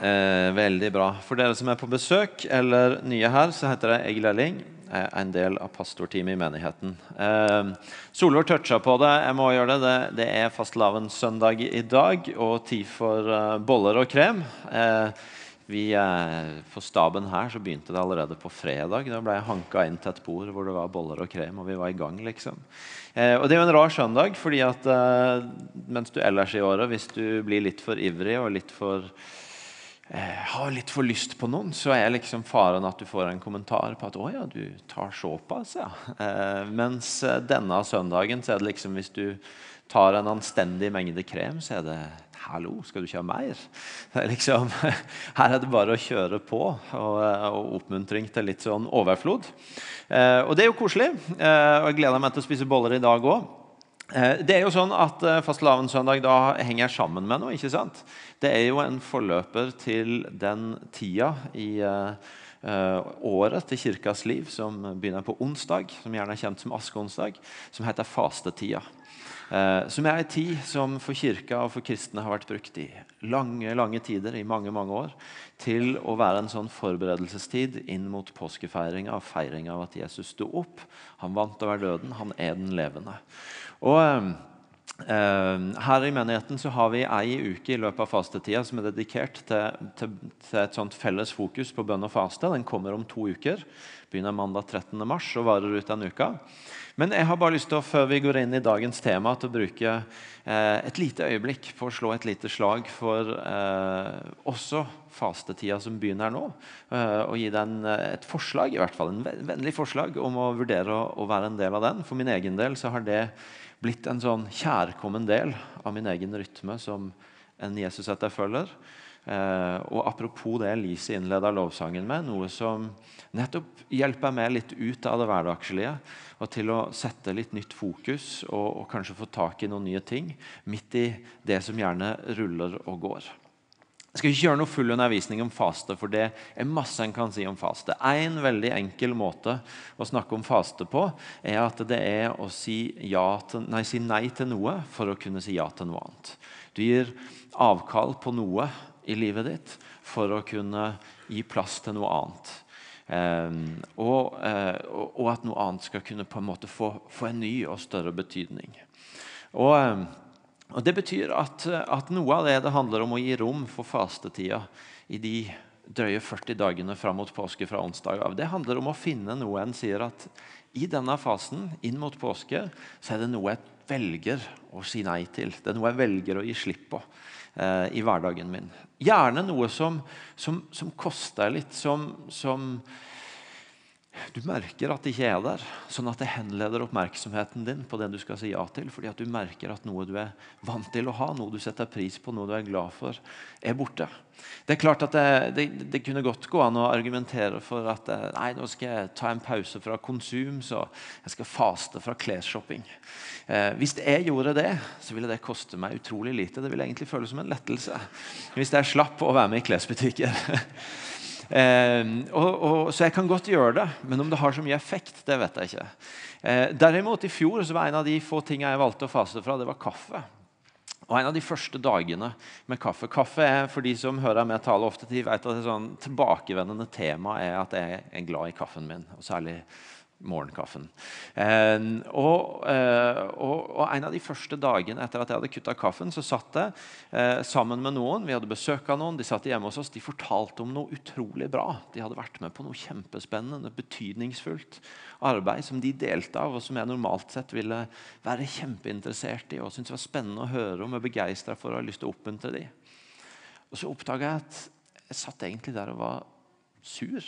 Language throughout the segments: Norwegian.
Eh, veldig bra. For dere som er på besøk eller nye her, så heter jeg Egil Elling. Jeg er en del av pastorteamet i menigheten. Eh, Solvår toucha på det. Jeg må gjøre det. Det, det er fastelavnssøndag i dag og tid for uh, boller og krem. Eh, vi, eh, på staben her så begynte det allerede på fredag. Da ble jeg hanka inn til et bord hvor det var boller og krem, og vi var i gang. liksom. Eh, og Det er jo en rar søndag, fordi at eh, mens du ellers i året, hvis du blir litt for ivrig og litt for har litt for lyst på noen, så er liksom faren at du får en kommentar på at 'å ja, du tar såpass', ja. Eh, mens eh, denne søndagen så er det liksom hvis du tar en anstendig mengde krem, så er det 'hallo, skal du ikke ha mer'? Er liksom, her er det bare å kjøre på, og, eh, og oppmuntring til litt sånn overflod. Eh, og det er jo koselig, eh, og jeg gleder meg til å spise boller i dag òg. Eh, det er jo sånn at eh, Fastelavnssøndag da henger sammen med noe. ikke sant? Det er jo en forløper til den tida i uh, året til kirkas liv som begynner på onsdag, som gjerne er kjent som askeonsdag, som heter fastetida. Som er en tid som for kirka og for kristne har vært brukt i lange lange tider, i mange mange år, til å være en sånn forberedelsestid inn mot påskefeiringa og feiringa av at Jesus sto opp. Han vant over døden, han er den levende. Og uh, her i menigheten så har vi ei uke i løpet av fastetida som er dedikert til, til, til, et sånt felles fokus på bønn og faste. Den kommer om to uker. Begynner mandag 13. mars og varer ut en uke. Men jeg har bare lyst til å, før vi går inn i dagens tema, til å bruke eh, et lite øyeblikk på å slå et lite slag for eh, også fastetida som begynner nå. Eh, og gi den et forslag, i hvert fall en vennlig forslag, om å vurdere å, å være en del av den. For min egen del så har det blitt en sånn kjærkommen del av min egen rytme som en Jesus-etterfølger. Eh, og apropos det Lise innleda lovsangen med, noe som nettopp hjelper meg litt ut av det hverdagslige. Og til å sette litt nytt fokus og, og kanskje få tak i noen nye ting midt i det som gjerne ruller og går. Jeg skal ikke gjøre noe full undervisning om faste, for det er masse en kan si om faste. En veldig enkel måte å snakke om faste på er at det er å si, ja til, nei, si nei til noe for å kunne si ja til noe annet. Du gir avkall på noe i livet ditt for å kunne gi plass til noe annet. Um, og, uh, og, at noe annet skal kunne på en måte få, få en ny og større betydning. Og... Um, og Det betyr at, at, noe av det det handler om å gi rom for fastetida i de drøye 40 dagene fram mot påske fra onsdag av. Det handler om å finne noe en sier at i denne fasen inn mot påske så er det noe jeg velger å si nei til. Det er noe jeg velger å gi slipp på eh, i hverdagen min. Gjerne noe som, som, som koster litt, som, som du merker at det ikke er der, sånn at det henleder oppmerksomheten din på det du skal si ja til, fordi at du merker at noe du er vant til å ha, noe du setter pris på, noe du er glad for, er borte. Det er klart at det, det, det kunne godt gå an å argumentere for at eh, nei, nå skal jeg ta en pause fra konsum, så jeg skal faste fra klesshopping. Eh, hvis jeg gjorde det, så ville det koste meg utrolig lite. Det ville egentlig føles som en lettelse hvis jeg slapp å være med i klesbutikker. Eh, og, og, så jeg kan godt gjøre det, men om det har så mye effekt, det vet jeg ikke. Eh, derimot I fjor så var en av de få tingene jeg valgte å faste fra, det var kaffe. Og En av de første dagene med kaffe Kaffe er for de som hører meg tale ofte de vet at det sånn tilbakevendende tema er at jeg er glad i kaffen min. og særlig morgenkaffen. Eh, og, eh, og, og, En av de første dagene etter at jeg hadde kutta kaffen, så satt jeg eh, sammen med noen. Vi hadde besøk av noen. De satt hjemme hos oss. De fortalte om noe utrolig bra. De hadde vært med på noe kjempespennende, betydningsfullt arbeid som de delte av, og som jeg normalt sett ville være kjempeinteressert i og syntes var spennende å høre om og begeistra for å ha lyst til å oppmuntre dem. Og så oppdaga jeg at jeg satt egentlig der og var sur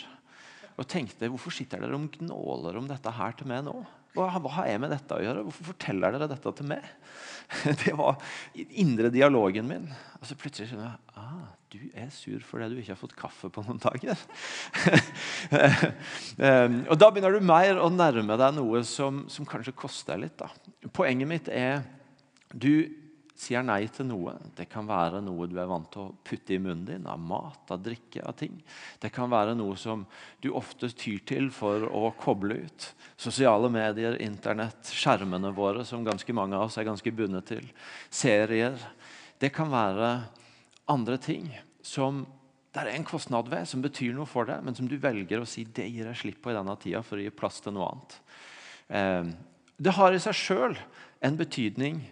og tenkte hvorfor sitter dere og gnåler om dette her til meg nå? Hva, har jeg med dette å gjøre? Hvorfor forteller dere dette til meg? Det var indre dialogen min. Og så plutselig skjønner jeg ah, du er sur fordi du ikke har fått kaffe på noen dager. Ehm, og Da begynner du mer å nærme deg noe som, som kanskje koster litt. Da. Poenget mitt er du sier nei til noe. Det kan være noe du er vant til å putte i munnen din, av mat, av drikke, av ting. Det kan være noe som du ofte tyr til for å koble ut. Sosiale medier, Internett, skjermene våre, som ganske mange av oss er ganske bundet til. Serier. Det kan være andre ting som det er en kostnad ved som betyr noe for deg, men som du velger å si det gir jeg slipp på i denne tida for å gi plass til noe annet. Eh, det har i seg sjøl en betydning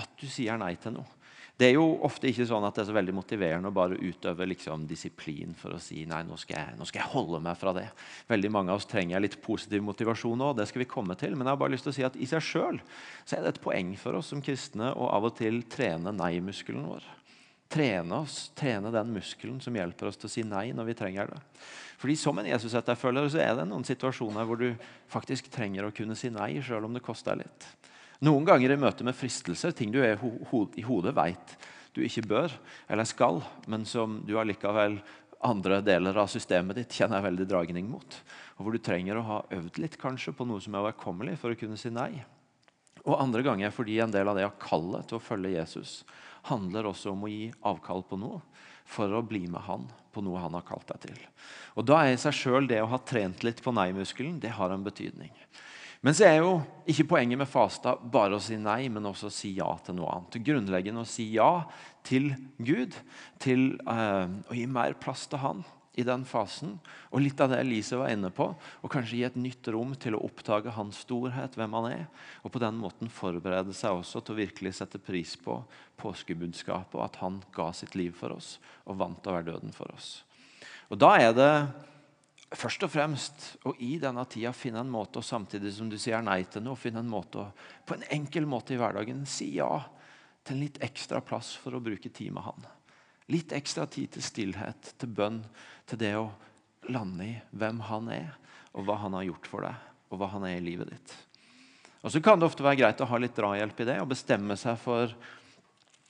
at du sier nei til noe. Det er jo ofte ikke sånn at det er så veldig motiverende å bare utøve liksom, disiplin for å si nei, nå skal, jeg, nå skal, jeg, holde meg fra det. Veldig Mange av oss trenger litt positiv motivasjon òg. Det skal vi komme til. Men jeg har bare lyst til å si at i seg sjøl er det et poeng for oss som kristne å av og til trene nei-muskelen vår. Trene oss, trene den muskelen som hjelper oss til å si nei når vi trenger det. Fordi Som en Jesus-etterfølger så er det noen situasjoner hvor du faktisk trenger å kunne si nei, sjøl om det koster litt. Noen ganger i møte med fristelser, ting du er i hodet veit du ikke bør eller skal, men som du allikevel andre deler av systemet ditt kjenner veldig dragning mot. Og hvor du trenger å ha øvd litt kanskje på noe som er overkommelig for å kunne si nei. Og andre ganger fordi en del av det å kalle til å følge Jesus handler også om å gi avkall på noe for å bli med han på noe han har kalt deg til. Og Da er i seg sjøl det å ha trent litt på nei-muskelen det har en betydning. Men så er jo ikke poenget med fasta bare å si nei, men også å si ja til noe annet. Grunnleggende å si ja til Gud, til uh, å gi mer plass til Han i den fasen. Og litt av det Elise var inne på, og kanskje gi et nytt rom til å oppdage hans storhet, hvem han er. Og på den måten forberede seg også til å virkelig sette pris på påskebudskapet, og at han ga sitt liv for oss og vant over døden for oss. Og Da er det først og fremst å i denne tida finne en måte, og samtidig som du sier nei til noe, finne en måte å på en enkel måte i hverdagen si ja til litt ekstra plass for å bruke tid med Han. Litt ekstra tid til stillhet, til bønn, til det å lande i hvem Han er, og hva Han har gjort for deg, og hva Han er i livet ditt. Og Så kan det ofte være greit å ha litt drahjelp i det og bestemme seg for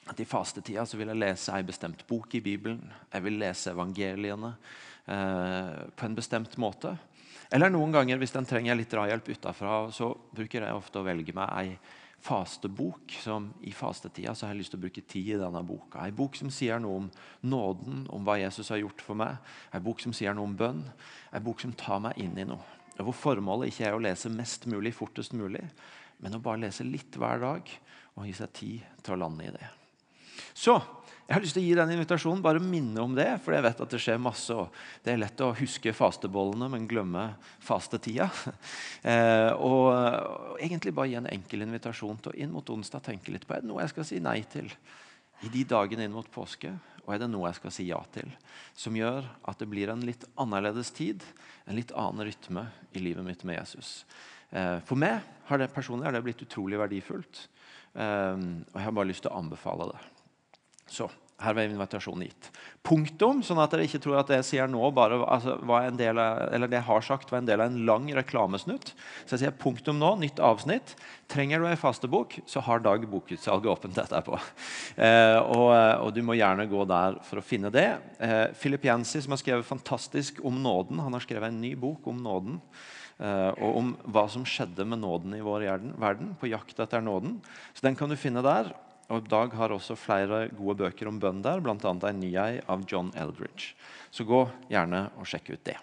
at i fastetida så vil jeg lese ei bestemt bok i Bibelen. Jeg vil lese evangeliene. Eh, på en bestemt måte. Eller noen ganger hvis den trenger litt drahjelp utafra, så bruker jeg ofte å velge meg ei fastebok. som I fastetida så har jeg lyst til å bruke tid i denne boka. Ei bok som sier noe om nåden, om hva Jesus har gjort for meg. Ei bok som sier noe om bønn. Ei bok som tar meg inn i noe. Hvor formålet ikke er å lese mest mulig fortest mulig, men å bare lese litt hver dag og gi seg tid til å lande i det. Så jeg har lyst til å gi den invitasjonen, bare minne om det, for jeg vet at det skjer masse. og Det er lett å huske fastebollene, men glemme fastetida. Eh, og, egentlig bare gi en enkel invitasjon til å inn mot onsdag tenke litt på er det noe jeg skal si nei til i de dagene inn mot påske. Og er det noe jeg skal si ja til, som gjør at det blir en litt annerledes tid, en litt annen rytme i livet mitt med Jesus. Eh, for meg har det personlig har det blitt utrolig verdifullt, eh, og jeg har bare lyst til å anbefale det. Så her var invitasjonen gitt. Punktum, sånn at dere ikke tror at det jeg sier nå bare altså, var en del av, eller det jeg har sagt var en del av en lang reklamesnutt. Så jeg sier punktum nå, nytt avsnitt. Trenger du ei fastebok, så har Dag bokutsalget åpent etterpå. Eh, og, og, du må gjerne gå der for å finne det. Eh, Philip Jensi, som har skrevet fantastisk om nåden, han har skrevet en ny bok om nåden. Uh, og om hva som skjedde med nåden i vår verden, på jakt etter nåden. Så den kan du finne der. Og Dag har også flere gode bøker om bønn der, bl.a. en ny ei av John Eldridge. Så gå gjerne og sjekk ut det.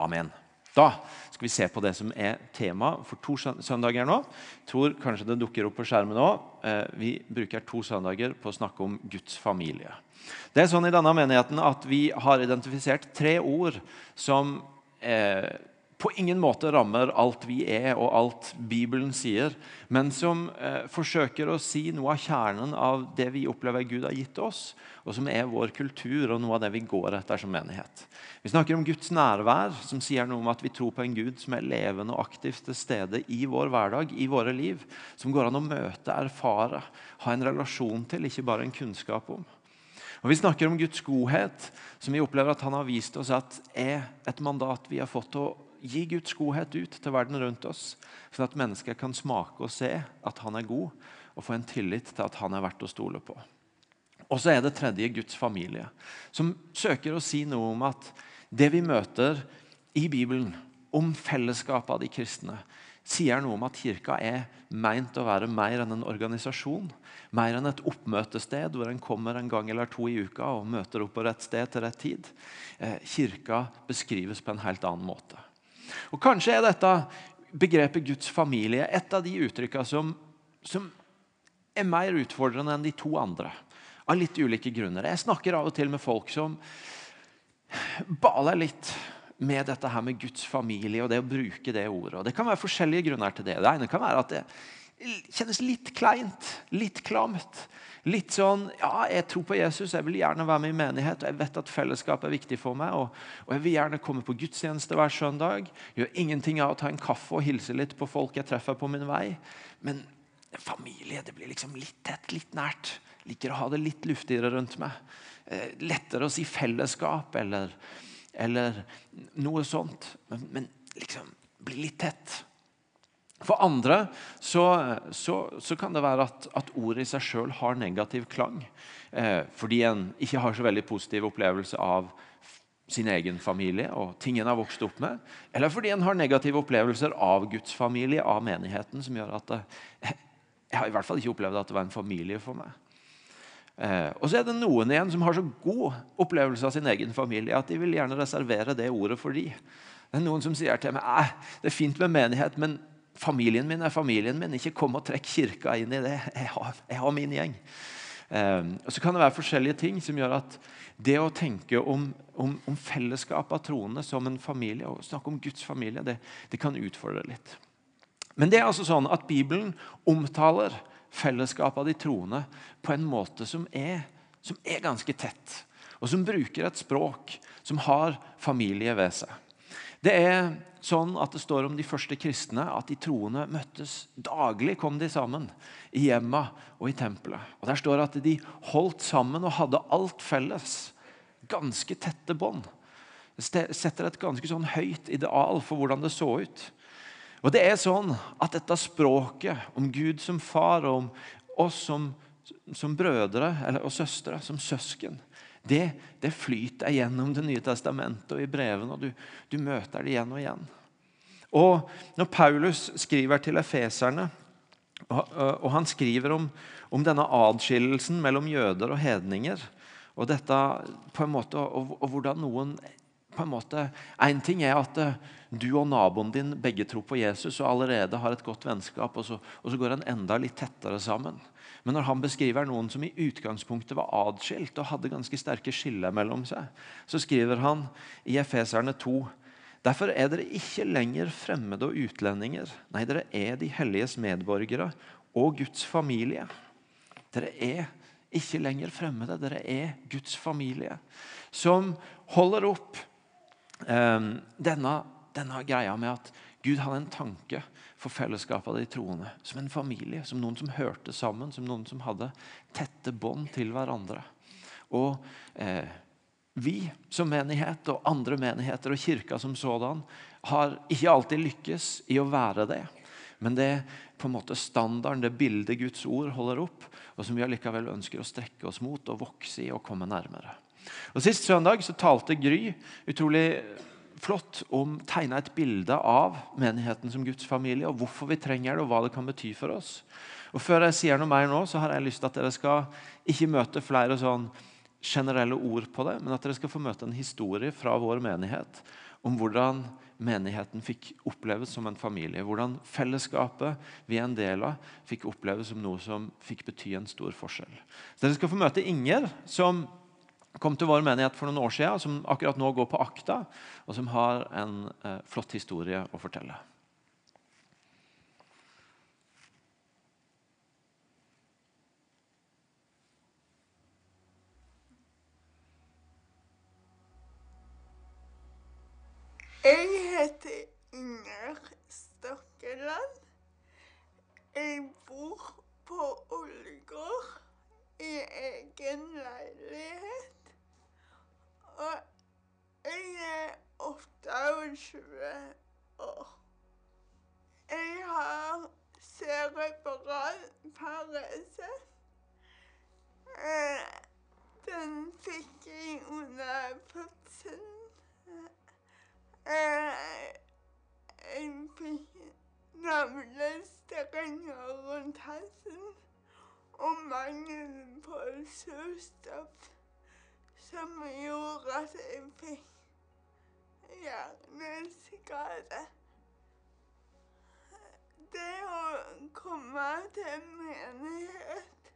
Amen. Da skal vi se på det som er tema for to søndager nå. Jeg tror kanskje det dukker opp på skjermen nå. Eh, vi bruker to søndager på å snakke om Guds familie. Det er sånn i denne menigheten at Vi har identifisert tre ord som eh, på ingen måte rammer alt vi er og alt Bibelen sier, men som eh, forsøker å si noe av kjernen av det vi opplever Gud har gitt oss, og som er vår kultur og noe av det vi går etter som menighet. Vi snakker om Guds nærvær, som sier noe om at vi tror på en Gud som er levende og aktivt til stede i vår hverdag, i våre liv, som går an å møte, erfare, ha en relasjon til, ikke bare en kunnskap om. Og Vi snakker om Guds godhet, som vi opplever at han har vist oss at er et mandat vi har fått å gi Guds godhet ut til verden rundt oss, sånn at mennesker kan smake og se at han er god, og få en tillit til at han er verdt å stole på. Og så er det tredje Guds familie, som søker å si noe om at det vi møter i Bibelen om fellesskapet av de kristne, sier noe om at kirka er meint å være mer enn en organisasjon. Mer enn et oppmøtested hvor en kommer en gang eller to i uka og møter opp på rett sted til rett tid. Eh, kirka beskrives på en helt annen måte. Og Kanskje er dette begrepet Guds familie et av de uttrykkene som, som er mer utfordrende enn de to andre. av litt ulike grunner. Jeg snakker av og til med folk som baler litt med dette her med Guds familie og det å bruke det ordet. Og Det kan være forskjellige grunner til det. Det ene kan være at det kjennes litt kleint, litt klamt. Litt sånn Ja, jeg tror på Jesus, jeg vil gjerne være med i menighet, og jeg vet at fellesskap er viktig for meg, og, og jeg vil gjerne komme på gudstjeneste hver søndag. Gjør ingenting av å ta en kaffe og hilse litt på folk jeg treffer på min vei. Men familie det blir liksom litt tett, litt nært. Liker å ha det litt luftigere rundt meg. Eh, lettere å si fellesskap eller eller noe sånt. Men, men liksom bli litt tett. For andre så, så, så kan det være at, at, ordet i seg sjøl har negativ klang. Eh, fordi en ikke har så veldig positiv opplevelse av sin egen familie og ting en har vokst opp med. Eller fordi en har negative opplevelser av Guds familie, av menigheten, som gjør at det, Jeg har i hvert fall ikke opplevd at det var en familie for meg. Eh, og så er det noen igjen som har så god opplevelse av sin egen familie at de vil gjerne reservere det ordet for de. Det er noen som sier til meg eh, det er fint med menighet, men familien min er familien min. Ikke kom og trekk kirka inn i det. Jeg har, jeg har min gjeng. Eh, og Så kan det være forskjellige ting som gjør at det å tenke om, om, om fellesskap av troende som en familie, og snakke om Guds familie, det, det kan utfordre litt. Men det er altså sånn at Bibelen omtaler fellesskapet av de troende på en måte som er, som er ganske tett, og som bruker et språk som har familie ved seg. Det er sånn at det står om de første kristne at de troende møttes daglig. kom de sammen I hjemma og i tempelet. Og Der står at de holdt sammen og hadde alt felles. Ganske tette bånd. Det setter et ganske sånn høyt ideal for hvordan det så ut. Og det er sånn at dette språket om Gud som far og om oss som, som brødre eller, og søstre, som søsken, det, det, flyter gjennom Det nye testamentet og i brevene. og du, du, møter det igjen og igjen. Og Når Paulus skriver til efeserne, og, han skriver om, om, denne adskillelsen mellom jøder og hedninger og dette på en måte, og, og hvordan noen på en måte, en ting er at eh, du og naboen din begge tror på Jesus og allerede har et godt vennskap, og så, og så går en enda litt tettere sammen. Men når han beskriver noen som i utgangspunktet var adskilt og hadde ganske sterke skiller mellom seg, så skriver han i Efeserne 2 Derfor er dere ikke lenger fremmede og utlendinger. Nei, dere er de helliges medborgere og Guds familie. Dere er ikke lenger fremmede, dere er Guds familie. Som holder opp eh, denne, denne, greia med at Gud hadde en tanke for fellesskapet av de troende. Som en familie, som noen som hørte sammen, som noen som hadde tette bånd til hverandre. Og eh, vi som menighet og andre menigheter og kirka som sådan har ikke alltid lykkes i å være det. Men det er på en måte standarden, det bildet Guds ord holder opp, og som vi allikevel ønsker å strekke oss mot og vokse i og komme nærmere. Og Sist søndag så talte Gry utrolig flott om tegna et bilde av menigheten som Guds familie, og hvorfor vi trenger det, og hva det kan bety for oss. Og Før jeg sier noe mer nå, så har jeg lyst til at dere skal ikke møte flere sånn generelle ord på det, men at dere skal få møte en historie fra vår menighet om hvordan menigheten fikk oppleves som en familie. Hvordan fellesskapet vi er en del av, fikk oppleves som noe som fikk bety en stor forskjell. Så Dere skal få møte Inger, som kom til vår menighet for noen år siden, som akkurat nå går på akta, og som har en eh, flott historie å fortelle. Jeg heter Inger Stokkeland. Jeg bor på Ålgård i egen leilighet. Og jeg er 28 år. Jeg har cerebral parese. Eh, den fikk jeg under fødselen. Eh, jeg fikk navlestrenger rundt halsen og mangel på surstoff som gjorde at jeg fikk hjerneskade. Det å komme til menighet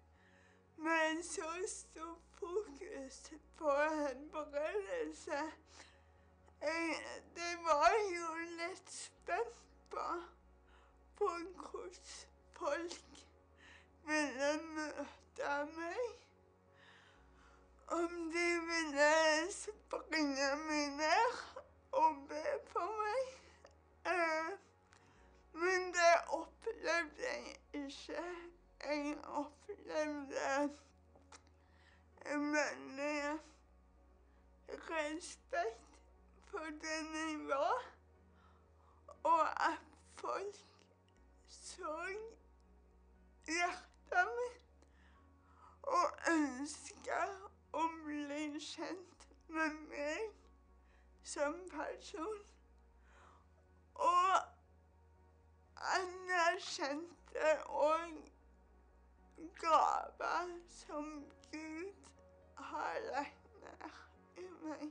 med så stor fokus på helbredelse. Jeg, det var jo litt spent på, på hvordan folk ville møte meg. Om de ville springe meg ned og be for meg. Eh, men det opplevde jeg ikke. Jeg opplevde en veldig respekt for den jeg var, og at folk så hjertet mitt og ønska å bli kjent med meg som person. Og anerkjente og gaver som Gud har lagt ned i meg.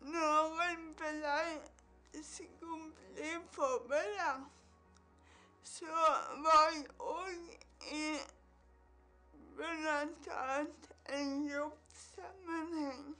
Når en ble skulle forberedt, så var jeg òg i bl.a. en jobbsammenheng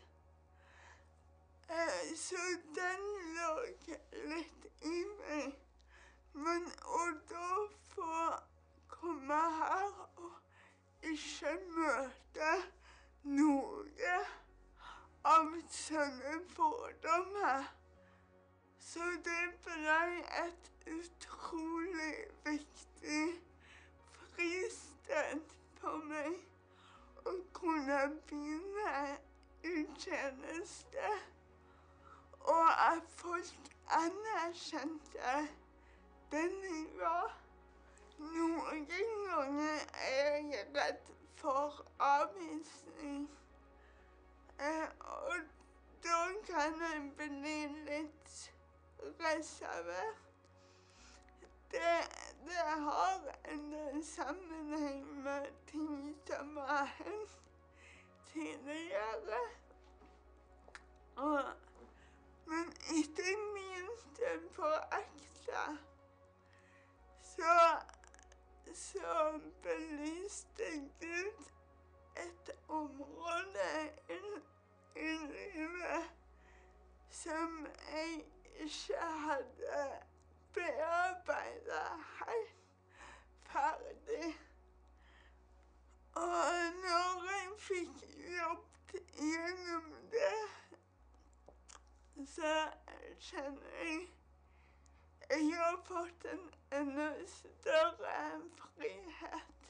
Så den lå litt i meg. Men å da få komme her og ikke møte noe av sånne fordommer Så det ble et utrolig viktig fristed for meg å kunne begynne i tjeneste, og at folk anerkjente denne gang. Noen ganger er jeg redd for avvisning. Eh, og da kan jeg bli litt reservert. Det, det har en sammenheng med ting som har hendt tidligere. Og, men ikke minst på ekte, så, så belyste Gud et område i, i livet som jeg ikke hadde bearbeida helt ferdig. Og når jeg fikk jobbet gjennom det, så kjenner jeg jeg har fått en enda større frihet.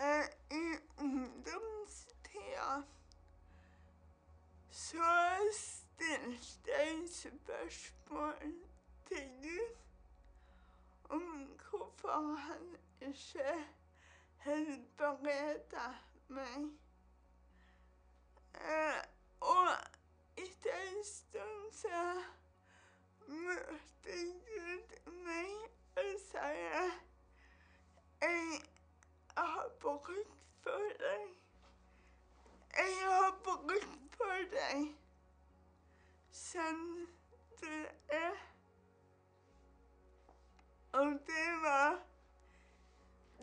Eh, I ungdomstida så stilte jeg spørsmål til Gud om hvorfor han ikke helbreda meg. Eh, og etter en stund så møtte Gud meg og sier Jeg har bruk for deg. Jeg har bruk for deg sånn du er. Og det var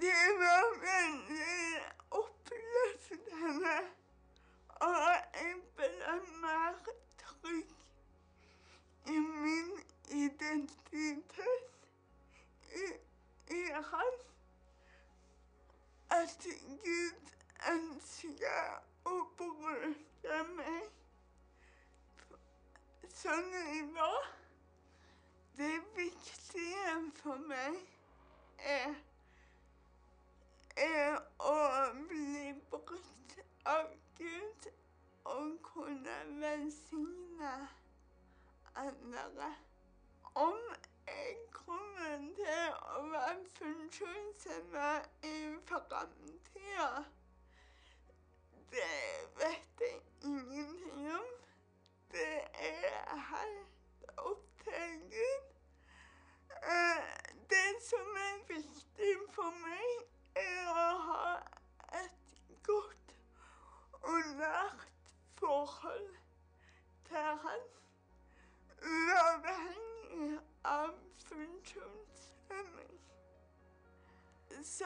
Det var veldig oppløftende. Og jeg ble mer trygg i min identitet i, i hans At Gud ønsker å bruke meg sånn jeg var. Det viktige for meg er, er å bli brukt av Gud og kunne velsigne andre. Om jeg kommer til å være funksjonshemmet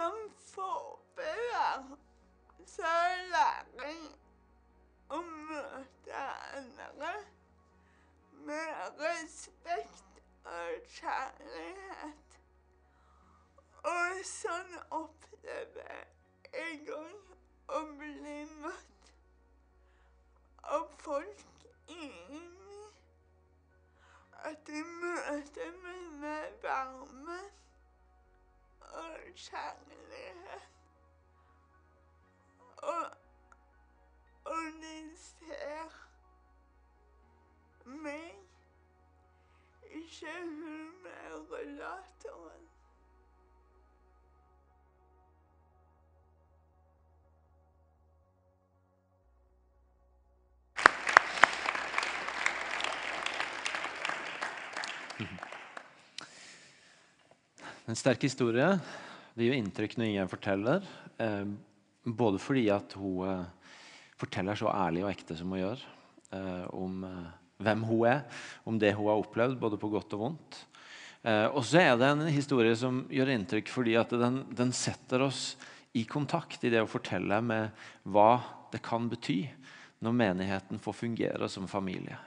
Som kjærlighet. Og, og de ser meg, ikke hun med rullatoren. En sterk historie. Det gjør inntrykk når Ingjerd forteller. Eh, både fordi at hun eh, forteller så ærlig og ekte som hun gjør eh, om hvem hun er, om det hun har opplevd, både på godt og vondt. Og så er det en historie som gjør inntrykk fordi at den, den setter oss i kontakt i det å fortelle med hva det kan bety når menigheten får fungere som familie.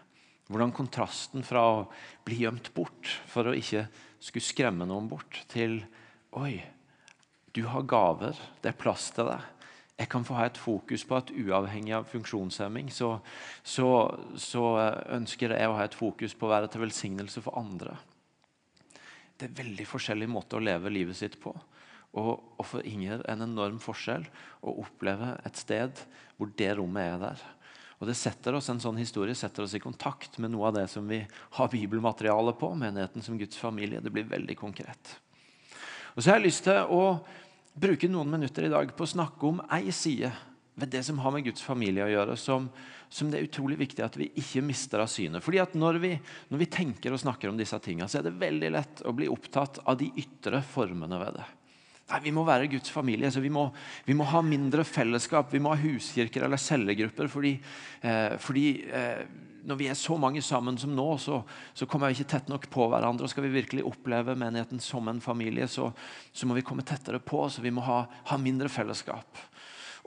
Hvordan kontrasten fra å bli gjemt bort for å ikke skulle skremme noen bort, til Oi, du har gaver. Det er plass til deg. Jeg kan få ha et fokus på at uavhengig av funksjonshemming, så, så, så ønsker jeg å ha et fokus på å være til velsignelse for andre. Det er veldig forskjellig måte å leve livet sitt på. Og, og for Inger en enorm forskjell å oppleve et sted hvor det rommet er der. Og det setter oss, En sånn historie setter oss i kontakt med noe av det som vi har bibelmateriale på. Menigheten som Guds familie. Det blir veldig konkret. Og så har jeg lyst til å bruke noen minutter i dag på å snakke om ei side ved det som har med Guds familie å gjøre, som, som det er utrolig viktig at vi ikke mister av synet. Fordi at når vi, når vi tenker og snakker om disse tingene, så er det veldig lett å bli opptatt av de ytre formene ved det. Nei, Vi må være Guds familie, så vi må, vi må ha mindre fellesskap. Vi må ha huskirker eller cellegrupper. Fordi, eh, fordi eh, når vi er så mange sammen som nå, så, så kommer vi ikke tett nok på hverandre. og Skal vi virkelig oppleve menigheten som en familie, så, så må vi komme tettere på. Så vi må ha, ha mindre fellesskap.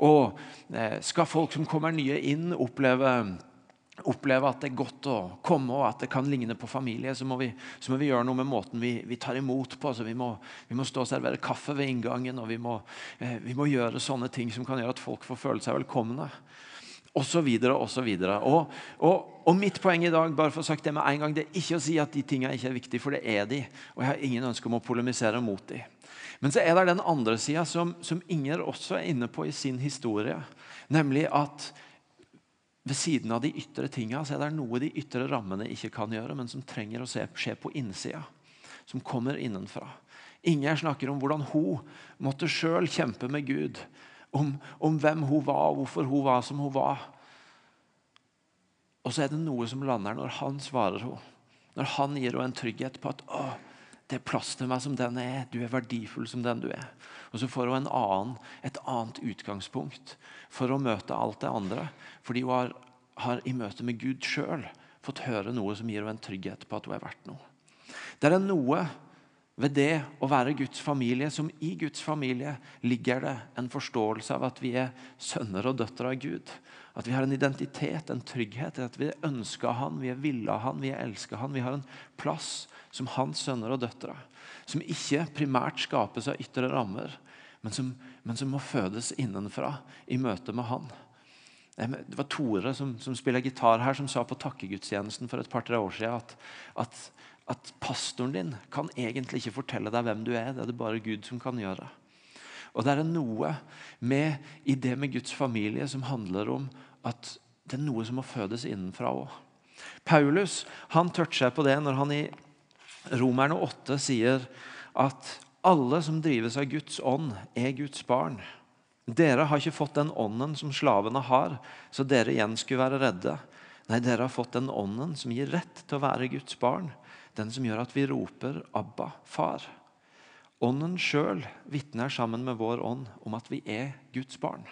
Og eh, skal folk som kommer nye inn, oppleve oppleve at det er godt å komme og at det kan ligne på familie, så må vi, så må vi gjøre noe med måten vi, vi tar imot på. Vi må, vi må, stå og servere kaffe ved inngangen, og vi må, eh, vi må, gjøre sånne ting som kan gjøre at folk får føle seg velkomne. Så videre og. Og, og, mitt poeng i dag bare for å sagt det med en gang, det er ikke å si at de tingene ikke er viktige, for det er de. Og jeg har ingen ønske om å polemisere mot de. Men så er det den andre sida som, som Inger også er inne på i sin historie. Nemlig at ved siden av de ytre tingene så er det noe de ytre rammene ikke kan gjøre, men som trenger å skje på innsida. Som kommer innenfra. Inger snakker om hvordan hun måtte sjøl kjempe med Gud. Om, om, hvem hun var, og hvorfor hun var som hun var. Og så er det noe som lander når han svarer henne. Når han gir henne en trygghet på at å, det er plass til meg som den er. Du er verdifull som den du er. Og så får hun en annen, et annet utgangspunkt for å møte alt det andre. Fordi hun har, har i møte med Gud sjøl fått høre noe som gir henne en trygghet på at hun er verdt noe. Det er noe ved det å være Guds familie som i Guds familie ligger det en forståelse av at vi er sønner og døtre av Gud. At vi har en identitet, en trygghet, at vi ønsker Han, vi er ville Han, vi er elska Han. Vi har en plass som hans sønner og døtre. Som ikke primært skapes av ytre rammer, men som, men som må fødes innenfra i møte med Han. Det var Tore som, som spiller gitar her, som sa på takkegudstjenesten for et par-tre år siden at, at, at, pastoren din kan egentlig ikke fortelle deg hvem du er. Det er det bare Gud som kan gjøre. Og Det er noe med i det med Guds familie som handler om at det er noe som må fødes innenfra òg. Paulus han toucher på det når han i Romerne 8 sier at alle som drives av Guds ånd, er Guds barn. Dere har ikke fått den ånden som slavene har, så dere igjen skulle være redde. Nei, dere har fått den ånden som gir rett til å være Guds barn. Den som gjør at vi roper 'Abba, far'. Ånden sjøl vitner sammen med vår ånd om at vi er Guds barn.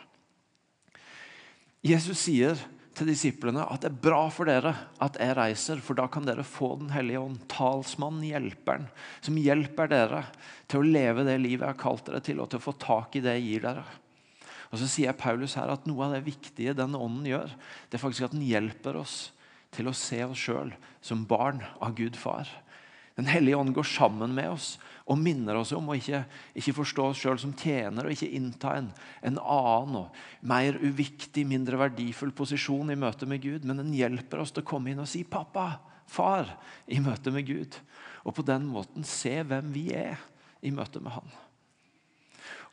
Jesus sier til disiplene at det er bra for dere at jeg reiser, for da kan dere få Den hellige ånd, talsmannen, hjelperen, som hjelper dere til å leve det livet jeg har kalt dere til, og til å få tak i det jeg gir dere. Og Så sier Paulus her at noe av det viktige den ånden gjør, det er faktisk at den hjelper oss til å se oss sjøl som barn av Gud far. Den hellige ånd går sammen med oss og minner oss om å ikke, ikke forstå oss sjøl som tjener og ikke innta en, en, annen og mer uviktig, mindre verdifull posisjon i møte med Gud. Men den hjelper oss til å komme inn og si 'pappa', 'far' i møte med Gud. Og på den måten se hvem vi er i møte med Han.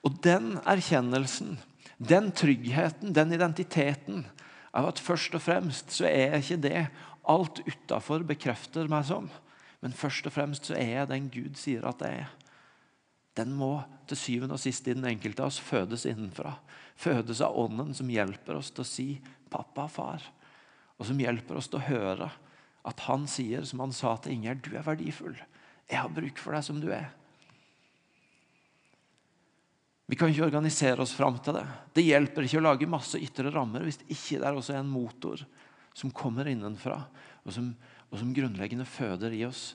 Og den erkjennelsen, den tryggheten, den identiteten av at først og fremst så er ikke det alt utafor bekrefter meg som. Men først og fremst så er jeg den Gud sier at jeg er. Den må til syvende og sist i den enkelte av oss fødes innenfra. Fødes av Ånden som hjelper oss til å si 'pappa, far'. Og som hjelper oss til å høre at han sier, som han sa til Ingjerd, 'Du er verdifull. Jeg har bruk for deg som du er'. Vi kan ikke organisere oss fram til det. Det hjelper ikke å lage masse ytre rammer hvis ikke det er også en motor som kommer innenfra, og som og som grunnleggende føder i oss.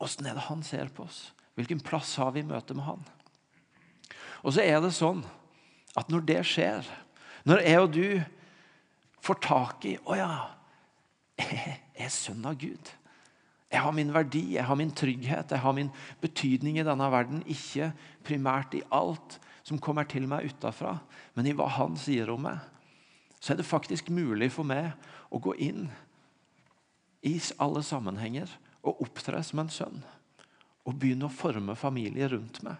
Åssen er det han ser på oss? Hvilken plass har vi i møte med han? Og så er det sånn at når det skjer, når jeg og du får tak i Å ja, jeg er sønn av Gud. Jeg har min verdi, jeg har min trygghet, jeg har min betydning i denne verden. Ikke primært i alt som kommer til meg utafra, men i hva han sier om meg. Så er det faktisk mulig for meg å gå inn i alle sammenhenger og opptre som en sønn. Og begynne å forme familie rundt meg.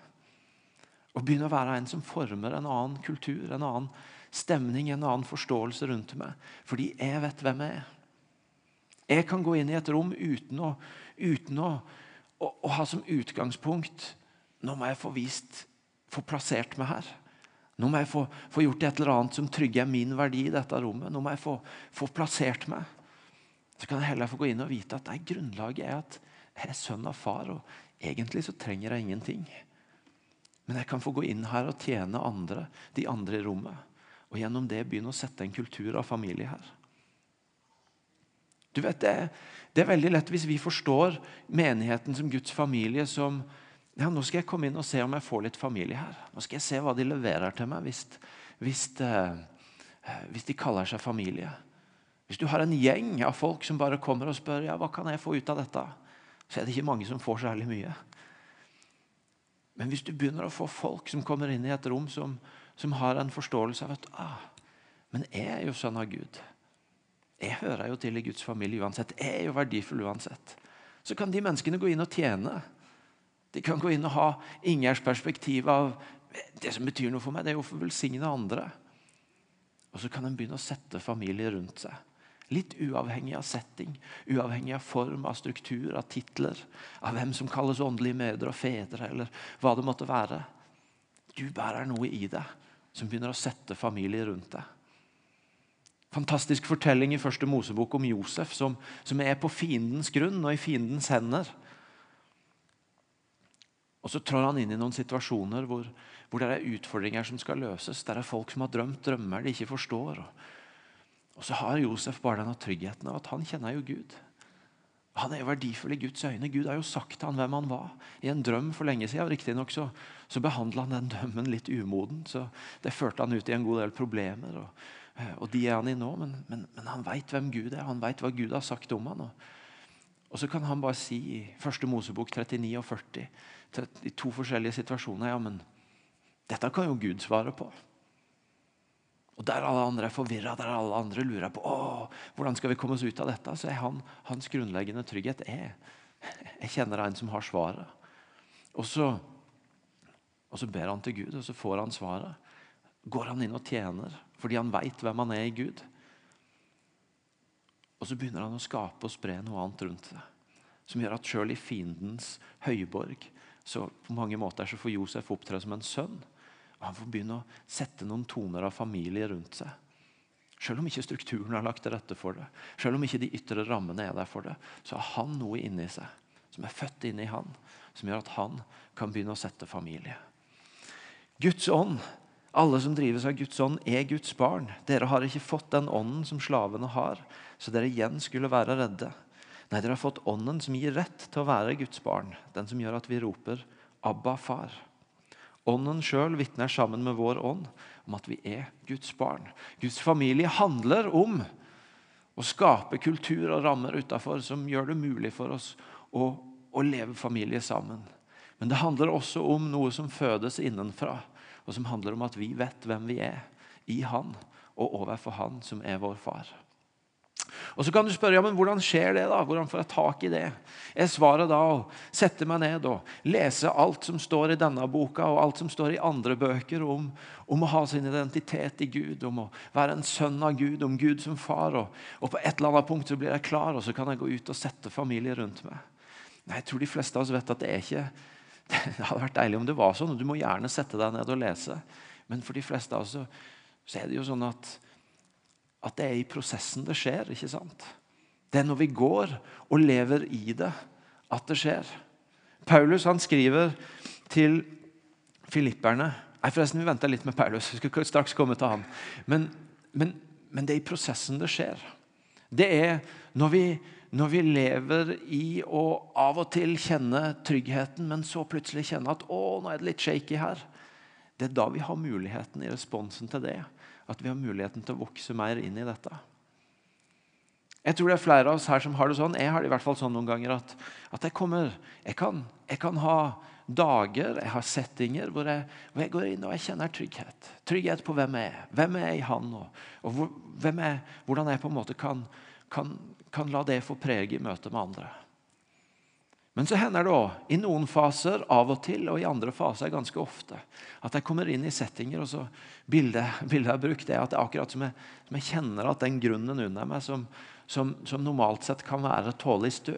Og begynne å være en som former en annen kultur, en annen stemning, en annen forståelse rundt meg. Fordi jeg vet hvem jeg er. Jeg kan gå inn i et rom uten å, uten å, å, å ha som utgangspunkt Nå må jeg få vist, få plassert meg her. Nå må jeg få, få gjort et eller annet som trygger min verdi i dette rommet. Nå må jeg få, få plassert meg. Så kan jeg heller få gå inn og vite at det grunnlaget er at jeg er sønn av far, og egentlig så trenger jeg ingenting. Men jeg kan få gå inn her og tjene andre, de andre i rommet. Og gjennom det begynne å sette en kultur av familie her. Du vet, det, det er veldig lett hvis vi forstår menigheten som Guds familie som ja, nå skal jeg komme inn og se om jeg får litt familie her. Nå skal jeg se hva de leverer til meg hvis, hvis, eh, hvis de kaller seg familie. Hvis du har en gjeng av folk som bare kommer og spør ja, hva kan jeg få ut av dette, så er det ikke mange som får særlig mye. Men hvis du begynner å få folk som kommer inn i et rom som, som har en forståelse av at ah, men jeg er jo sønn av Gud. Jeg hører jo til i Guds familie uansett. Jeg er jo verdifull uansett. Så kan de menneskene gå inn og tjene. De kan gå inn og ha Ingers perspektiv av det som betyr noe for meg, det er jo å velsigne andre. Og så kan en begynne å sette familie rundt seg. Litt uavhengig av setting, uavhengig av form, av struktur, av titler. Av hvem som kalles åndelige mødre og fedre, eller hva det måtte være. Du bærer noe i deg som begynner å sette familie rundt deg. Fantastisk fortelling i første Mosebok om Josef, som, som er på fiendens grunn og i fiendens hender. Og Så trår han inn i noen situasjoner hvor, hvor det er utfordringer som skal løses. Det er folk som har drømt drømmer de ikke forstår. og så har Josef bare denne tryggheten av at han kjenner jo Gud. Han er jo verdifull i Guds øyne. Gud har jo sagt til han hvem han var. I en drøm for lenge siden. Riktignok så, så behandla han den drømmen litt umoden. så Det førte han ut i en god del problemer. og, og de er han i nå, Men, men, men han veit hvem Gud er. Han veit hva Gud har sagt om han. Og, og så kan han bare si i første Mosebok 39 og 40, i to forskjellige situasjoner ja, men dette kan jo Gud svare på. Og Der alle andre er forvirra, der alle andre lurer på Åh, hvordan skal vi komme oss ut av dette, så er han, hans grunnleggende trygghet er Jeg kjenner en som har svaret. Og så, og så ber han til Gud, og så får han svaret. Går han inn og tjener fordi han veit hvem han er i Gud. Og så begynner han å skape og spre noe annet rundt seg. som gjør at sjøl i fiendens høyborg så på mange måter så får Josef opptre som en sønn. Og Han får begynne å sette noen toner av familie rundt seg. Selv om ikke strukturen har lagt til rette for det, selv om ikke de ytre rammene er der for det, så har han noe inni seg som er født inni han, som gjør at han kan begynne å sette familie. Guds ånd, alle som drives av Guds ånd, er Guds barn. Dere har ikke fått den ånden som slavene har, så dere igjen skulle være redde. Nei, dere har fått ånden som gir rett til å være Guds barn, den som gjør at vi roper 'Abba, far'. Ånden sjøl vitner sammen med vår ånd om at vi er Guds barn. Guds familie handler om å skape kultur og rammer utafor som gjør det mulig for oss å, å leve familie sammen. Men det handler også om noe som fødes innenfra, og som handler om at vi vet hvem vi er i Han og overfor Han som er vår far. Og Så kan du spørre ja, men hvordan skjer det. da? Hvordan får jeg tak i det? Er svaret da å sette meg ned og lese alt som står i denne boka, og alt som står i andre bøker om, om å ha sin identitet i Gud, om å være en sønn av Gud, om Gud som far. Og, og på et eller annet punkt så blir jeg klar, og så kan jeg gå ut og sette familie rundt meg. Nei, Jeg tror de fleste av oss vet at det er ikke Det hadde vært deilig om det var sånn, og du må gjerne sette deg ned og lese. Men for de fleste av oss så, er det jo sånn at at det er i prosessen det skjer. ikke sant? Det er når vi går og lever i det, at det skjer. Paulus han skriver til filipperne Nei, forresten, Vi venter litt med Paulus. Vi skal straks komme til han. Men, men, men det er i prosessen det skjer. Det er når vi, når vi lever i å av og til kjenne tryggheten, men så plutselig kjenne at å, nå er det litt shaky her. Det er da vi har muligheten i responsen til det at vi har muligheten til å vokse mer inn i dette. Jeg tror det er flere av oss her som har det sånn. Jeg har det i hvert fall sånn noen ganger at, at jeg kommer jeg kan, jeg kan, ha dager, jeg har settinger hvor jeg, hvor jeg, går inn og jeg kjenner trygghet. Trygghet på hvem jeg er. Hvem er jeg i Han? Og, og hvor, er, hvordan jeg på en måte kan, kan, kan la det få prege i møte med andre. Men så hender det òg, i noen faser av og til, og i andre faser ganske ofte, at jeg kommer inn i settinger, og så bildet, bildet jeg har brukt, er at det er akkurat som jeg, som jeg, kjenner at den grunnen under meg, som, som, som normalt sett kan være tålelig stø,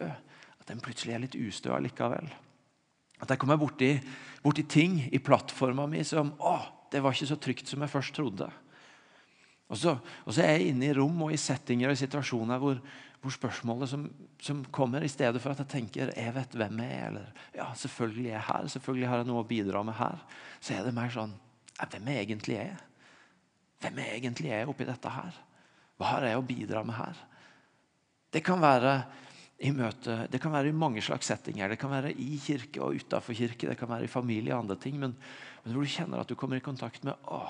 at den plutselig er litt ustø allikevel. At jeg kommer borti, borti ting i plattforma mi som Å, det var ikke så trygt som jeg først trodde. Og så, og så er jeg inne i rom og i settinger og i situasjoner hvor, hvor spørsmålet som, som, kommer, i stedet for at jeg tenker jeg vet hvem jeg er, eller ja, selvfølgelig er jeg her, selvfølgelig har jeg noe å bidra med her, så er det mer sånn hvem er egentlig jeg? Hvem er egentlig jeg oppi dette her? Hva har jeg å bidra med her? Det kan være i møte, det kan være i mange slags settinger. Det kan være i kirke og utafor kirke, det kan være i familie og andre ting. Men, men når du kjenner at du kommer i kontakt med å,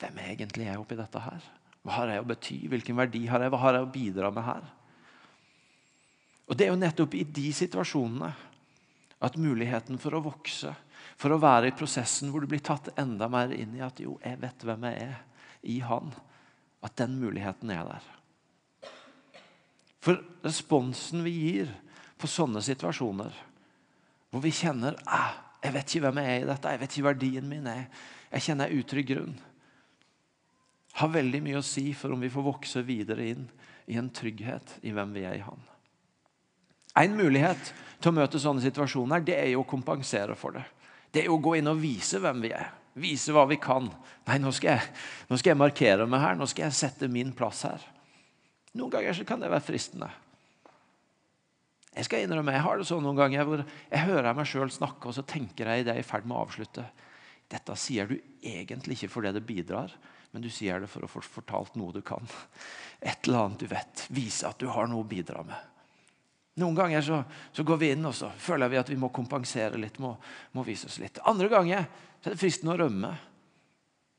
hvem er egentlig jeg oppi dette her? Hva har jeg å bety? Hvilken verdi har jeg? Hva har jeg å bidra med her? Og Det er jo nettopp i de situasjonene at muligheten for å vokse, for å være i prosessen hvor du blir tatt enda mer inn i at jo, jeg vet hvem jeg er i Han, at den muligheten er der. For responsen vi gir på sånne situasjoner, hvor vi kjenner ah, jeg vet ikke hvem jeg er i dette, jeg vet ikke verdien min er, jeg kjenner jeg utrygg grunn, har veldig mye å si for om vi får vokse videre inn i en trygghet i hvem vi er i Han. En mulighet til å møte sånne situasjoner det er jo å kompensere for det. Det er jo å gå inn og vise hvem vi er. Vise hva vi kan. Nei, nå skal jeg, nå skal jeg markere meg her. Nå skal jeg sette min plass her. Noen ganger kan det være fristende. Jeg skal innrømme, jeg har det sånn noen ganger hvor jeg hører meg sjøl snakke, og så tenker jeg i det jeg er i ferd med å avslutte. Dette sier du egentlig ikke fordi det bidrar, men du sier det for å få fortalt noe du kan. Et eller annet du vet. Vise at du har noe å bidra med. Noen ganger så, så, går vi inn og så føler vi at vi må kompensere litt. må, må vise oss litt. Andre ganger så er det fristende å rømme.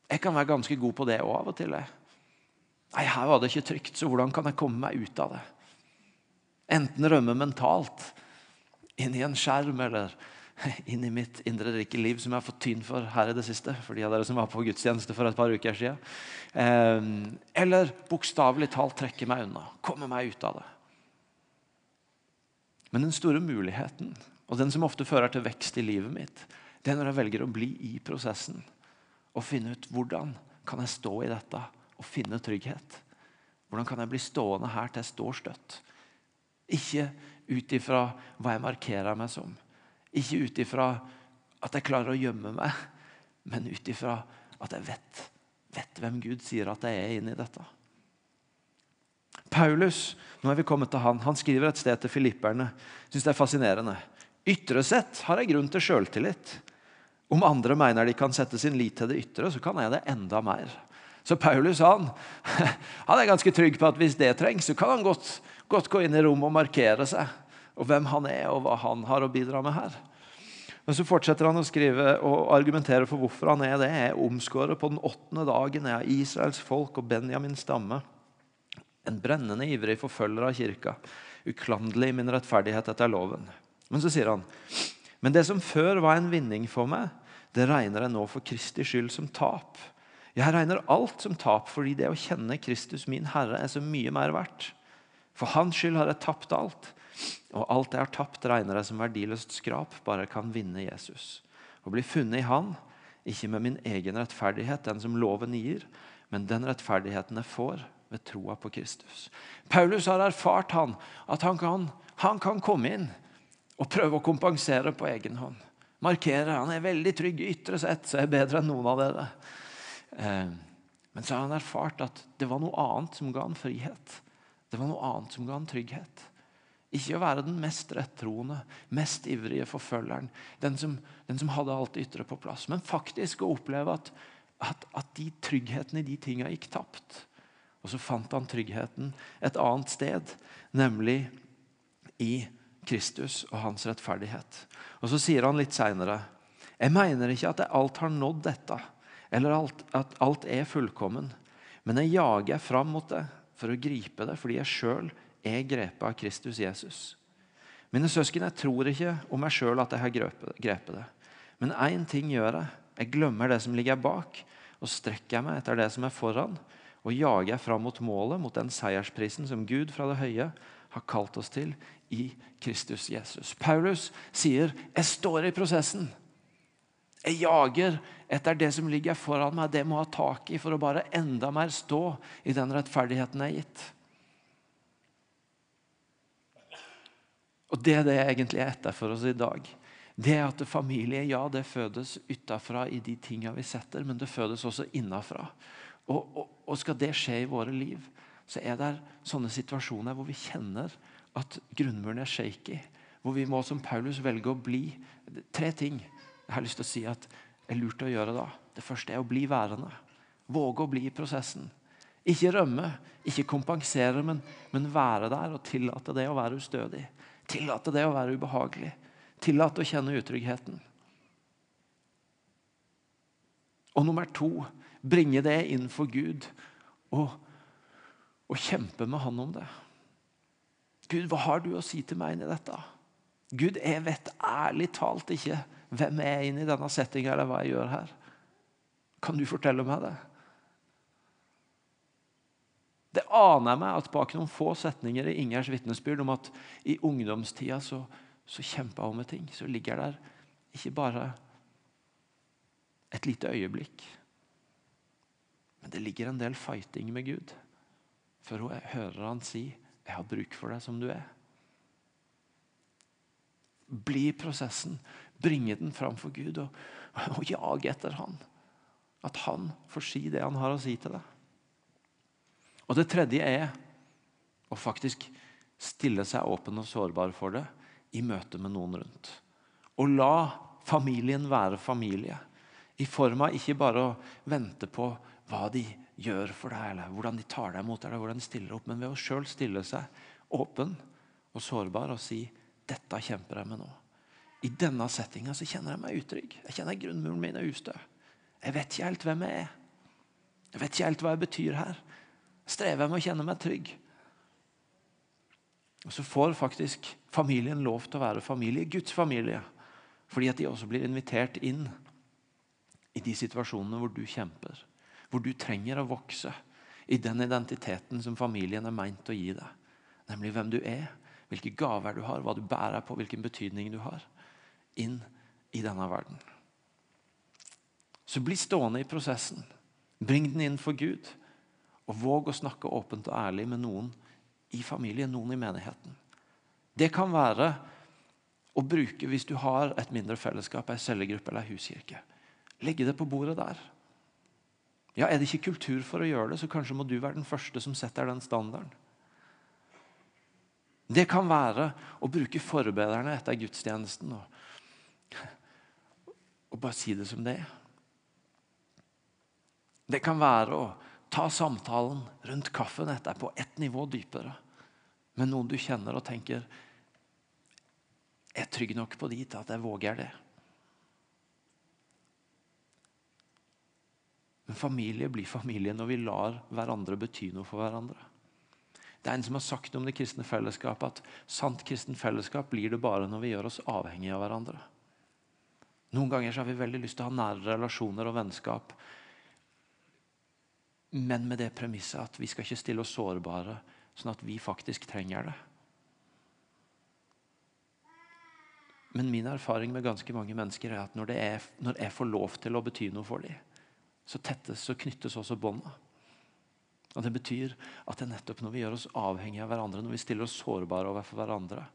Jeg kan være ganske god på det òg av og til. Nei, Her var det ikke trygt, så hvordan kan jeg komme meg ut av det? Enten rømme mentalt, inn i en skjerm, eller inn i mitt indre rike liv, som jeg har fått tyn for her i det siste. for de av dere som var på gudstjeneste for et par uker siden. Eh, eller bokstavelig talt trekke meg unna. Komme meg ut av det. Men den store muligheten, og den som ofte fører til vekst i livet mitt, det er når jeg velger å bli i prosessen og finne ut hvordan kan jeg stå i dette og finne trygghet. Hvordan kan jeg bli stående her til jeg står støtt? Ikke ut ifra hva jeg markerer meg som. Ikke ut ifra at jeg klarer å gjemme meg, men ut ifra at jeg vet, vet hvem Gud sier at jeg er inni dette. Paulus nå er vi kommet til han, han skriver et sted til filipperne. Synes det er fascinerende. Ytre sett har jeg grunn til sjøltillit. Om andre mener de kan sette sin lit til det ytre, så kan jeg det enda mer. Så Paulus han, han er ganske trygg på at hvis det trengs, så kan han godt, godt gå inn i rommet og markere seg. Og hvem han er, og hva han har å bidra med her. Men så fortsetter han å skrive og argumentere for hvorfor han er det. Jeg er omskåret på den åttende dagen. Jeg er Israels folk og Benjamins stamme. En brennende ivrig forfølger av kirka. Uklanderlig min rettferdighet etter loven. Men så sier han men det som før var en vinning for meg, det regner jeg nå for Kristi skyld som tap. Jeg regner alt som tap fordi det å kjenne Kristus, min Herre, er så mye mer verdt. For Hans skyld har jeg tapt alt. Og alt jeg har tapt, regner jeg som verdiløst skrap, bare jeg kan vinne Jesus. Og bli funnet i Han, ikke med min egen rettferdighet, den som loven gir, men den rettferdigheten jeg får ved troa på Kristus. Paulus har erfart han, at han kan, han kan komme inn og prøve å kompensere på egen hånd. Markere. Han er veldig trygg ytre sett, så er bedre enn noen av dere. Eh, men så har han erfart at det var noe annet som ga han frihet. Det var noe annet som ga han trygghet. Ikke å være den mest rettroende, mest ivrige forfølgeren. Den som, den som hadde alt ytre på plass. Men faktisk å oppleve at, at, at de trygghetene i de tinga gikk tapt. Og så fant han tryggheten et annet sted, nemlig i Kristus og hans rettferdighet. Og Så sier han litt seinere Jeg mener ikke at jeg alt har nådd dette, eller alt, at alt er fullkommen, men jeg jager fram mot det for å gripe det, fordi jeg sjøl er grepet av Kristus Jesus. Mine søsken, jeg tror ikke om meg sjøl at jeg har grepet det. Men én ting gjør jeg. Jeg glemmer det som ligger bak, og strekker meg etter det som er foran, og jager fram mot målet, mot den seiersprisen som Gud fra det høye har kalt oss til i Kristus Jesus. Paulus sier 'Jeg står i prosessen'. Jeg jager etter det som ligger foran meg. Det må ha tak i for å bare enda mer stå i den rettferdigheten jeg er gitt. Og Det er det jeg egentlig er etter for oss i dag. Det er at familie ja, det fødes utafra i de tingene vi setter, men det fødes også innafra. Og, og, og skal det skje i våre liv, så er det sånne situasjoner hvor vi kjenner at grunnmuren er shaky. Hvor vi må som Paulus velge å bli. Tre ting jeg har lyst til å si at er lurt å gjøre da. Det første er å bli værende. Våge å bli i prosessen. Ikke rømme, ikke kompensere, men, men være der og tillate det å være ustødig. Tillate det å være ubehagelig. Tillate å kjenne utryggheten. Og nummer to bringe det inn for Gud og, og kjempe med Han om det. Gud, hva har du å si til meg inn i dette? Gud, jeg vet ærlig talt ikke hvem jeg er inne i denne settinga, eller hva jeg gjør her. Kan du fortelle meg det? Det aner jeg meg at bak noen få setninger i Ingers vitnesbyrd om at i ungdomstida så, så kjempa hun med ting, så ligger der ikke bare et lite øyeblikk. Men det ligger en del fighting med Gud. For hun hører han si 'Jeg har bruk for deg som du er'. Bli i prosessen. Bringe den fram for Gud og, og jage etter Han. At Han får si det Han har å si til deg. Og Det tredje er å faktisk stille seg åpen og sårbar for det i møte med noen rundt. Og la familien være familie. I form av ikke bare å vente på hva de gjør for deg, eller hvordan de tar deg imot, eller hvordan de stiller opp, men ved å sjøl stille seg åpen og sårbar og si 'Dette kjemper jeg med nå'. I denne settinga kjenner jeg meg utrygg. Jeg kjenner grunnmuren min er ustø. Jeg vet ikke helt hvem jeg er. Jeg vet ikke helt hva jeg betyr her. Jeg strever med å kjenne meg trygg. Og Så får faktisk familien lov til å være familie, Guds familie, fordi at de også blir invitert inn i de situasjonene hvor du kjemper. Hvor du trenger å vokse i den identiteten som familien er meint å gi deg. Nemlig hvem du er, hvilke gaver du har, hva du bærer på, hvilken betydning du har. Inn i denne verden. Så bli stående i prosessen. Bring den inn for Gud. Og våg å snakke åpent og ærlig med noen i familien, noen i menigheten. Det kan være å bruke hvis du har et mindre fellesskap, ei cellegruppe eller ei huskirke. Legge det på bordet der. Ja, Er det ikke kultur for å gjøre det, så kanskje må du være den første som setter den standarden. Det kan være å bruke forbederne etter gudstjenesten og, og bare si det som det er. Det kan være å ta samtalen rundt kaffen etterpå ett nivå dypere med noen du kjenner og tenker er trygg nok på dit at jeg våger det. Men familie blir familie når vi lar hverandre bety noe for hverandre. Det er en som har sagt om det kristne fellesskapet at sant kristen fellesskap blir det bare når vi gjør oss avhengige av hverandre. Noen ganger har vi veldig lyst til å ha nære relasjoner og vennskap men med det premisset at vi skal ikke stille oss sårbare, sånn at vi faktisk trenger det. Men min erfaring med ganske mange mennesker er at når, er, når jeg får lov til å bety noe for dem, så tettes og knyttes også bånda. Og Det betyr at det er nettopp når vi gjør oss avhengige av hverandre, når vi stiller oss sårbare overfor hverandre,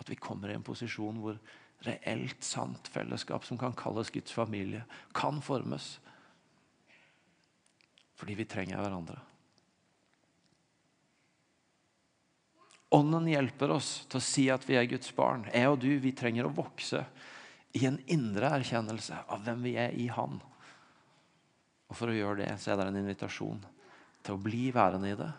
at vi kommer i en posisjon hvor reelt sant fellesskap, som kan kalles Guds familie, kan formes fordi vi trenger hverandre. Ånden hjelper oss til å si at vi er Guds barn. Jeg og du vi trenger å vokse i en indre erkjennelse av hvem vi er i Han. Og For å gjøre det så er det en invitasjon til å bli værende i det.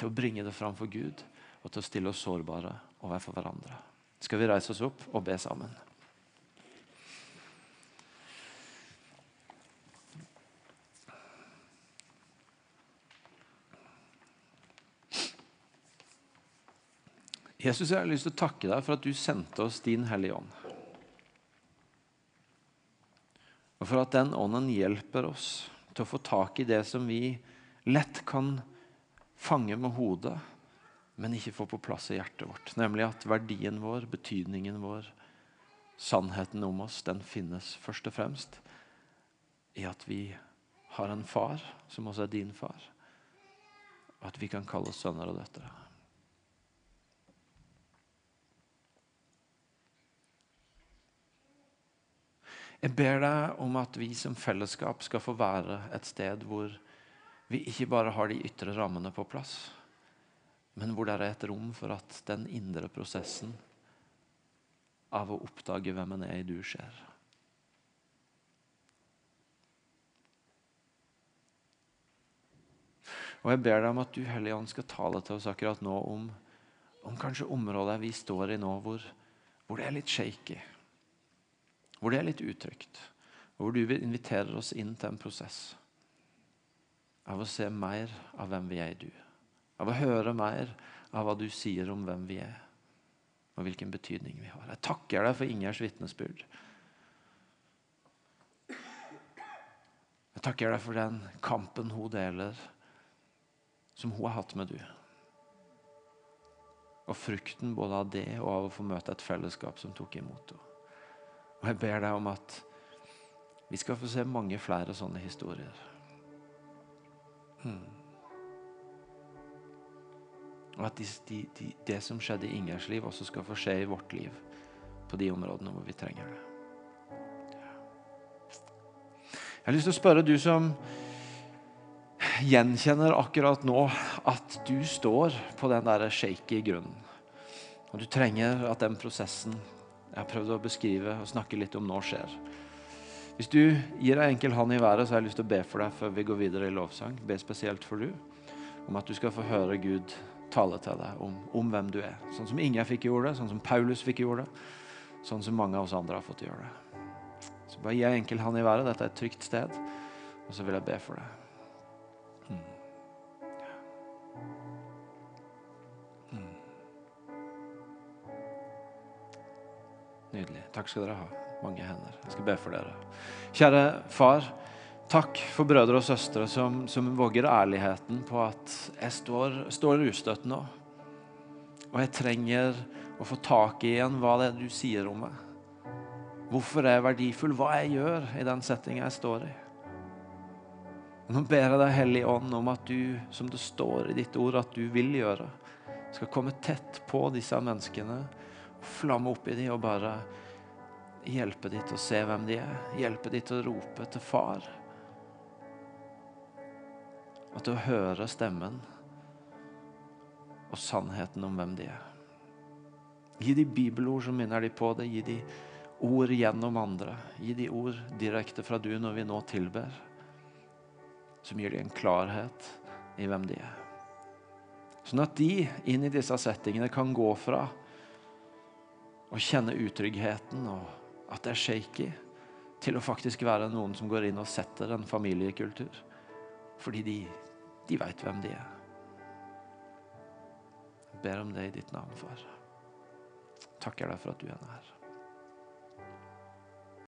Til å bringe det fram for Gud og til å stille oss sårbare overfor hverandre. Skal vi reise oss opp og be sammen? Jesus, jeg har lyst til å takke deg for at du sendte oss din Hellige Ånd. Og for at den ånden hjelper oss til å få tak i det som vi lett kan fange med hodet, men ikke få på plass i hjertet vårt. Nemlig at verdien vår, betydningen vår, sannheten om oss, den finnes først og fremst i at vi har en far som også er din far. Og at vi kan kalle oss sønner og døtre. Jeg ber deg om at vi som fellesskap skal få være et sted hvor vi ikke bare har de ytre rammene på plass, men hvor det er et rom for at den indre prosessen av å oppdage hvem en er i du, skjer. Og Jeg ber deg om at du Hellige Ånd, skal tale til oss akkurat nå om, om kanskje området vi står i nå hvor, hvor det er litt shaky hvor det er litt utrygt, hvor du inviterer oss inn til en prosess av å se mer av hvem vi er i du. Av å høre mer av hva du sier om hvem vi er, og hvilken betydning vi har. Jeg takker deg for Ingers vitnesbyrd. Jeg takker deg for den kampen hun deler, som hun har hatt med du. Og frukten både av det og av å få møte et fellesskap som tok imot henne. Og jeg ber deg om at vi skal få se mange flere sånne historier. Hmm. Og at de, de, de, det som skjedde i Ingers liv, også skal få skje i vårt liv. På de områdene hvor vi trenger det. Jeg har lyst til å spørre du som gjenkjenner akkurat nå at du står på den der shaky grunnen. Og du trenger at den prosessen jeg har prøvd å beskrive og snakke litt om nå skjer. Hvis du gir deg enkel hånd i været, så har jeg lyst til å be for deg før vi går videre i lovsang. Be spesielt for du, om at du skal få høre Gud tale til deg om, om hvem du er. Sånn som Inge fikk gjøre det, sånn som Paulus fikk gjøre det, sånn som mange av oss andre har fått gjøre det. Så bare gi enkel hånd i været. Dette er et trygt sted. Og så vil jeg be for deg. Nydelig. Takk skal dere ha. Mange hender. Jeg skal be for dere. Kjære far, takk for brødre og søstre som, som våger ærligheten på at jeg står, står ustøtt nå. Og jeg trenger å få tak i igjen hva det er du sier om meg. Hvorfor er jeg verdifull? Hva jeg gjør i den settingen jeg står i. Nå ber jeg deg, Hellige Ånd, om at du, som det står i ditt ord, at du vil gjøre, skal komme tett på disse menneskene, flamme opp i dem og bare hjelpe dem til å se hvem de er. Hjelpe dem til å rope til far. At du hører stemmen og sannheten om hvem de er. Gi dem bibelord som minner dem på det. Gi dem ord gjennom andre. Gi dem ord direkte fra du når vi nå tilber. Som gir dem en klarhet i hvem de er. Sånn at de inn i disse settingene kan gå fra å kjenne utryggheten og at det er shaky, til å faktisk være noen som går inn og setter en familiekultur. Fordi de, de veit hvem de er. Jeg ber om det i ditt navn, far. Takker deg for at du er nær.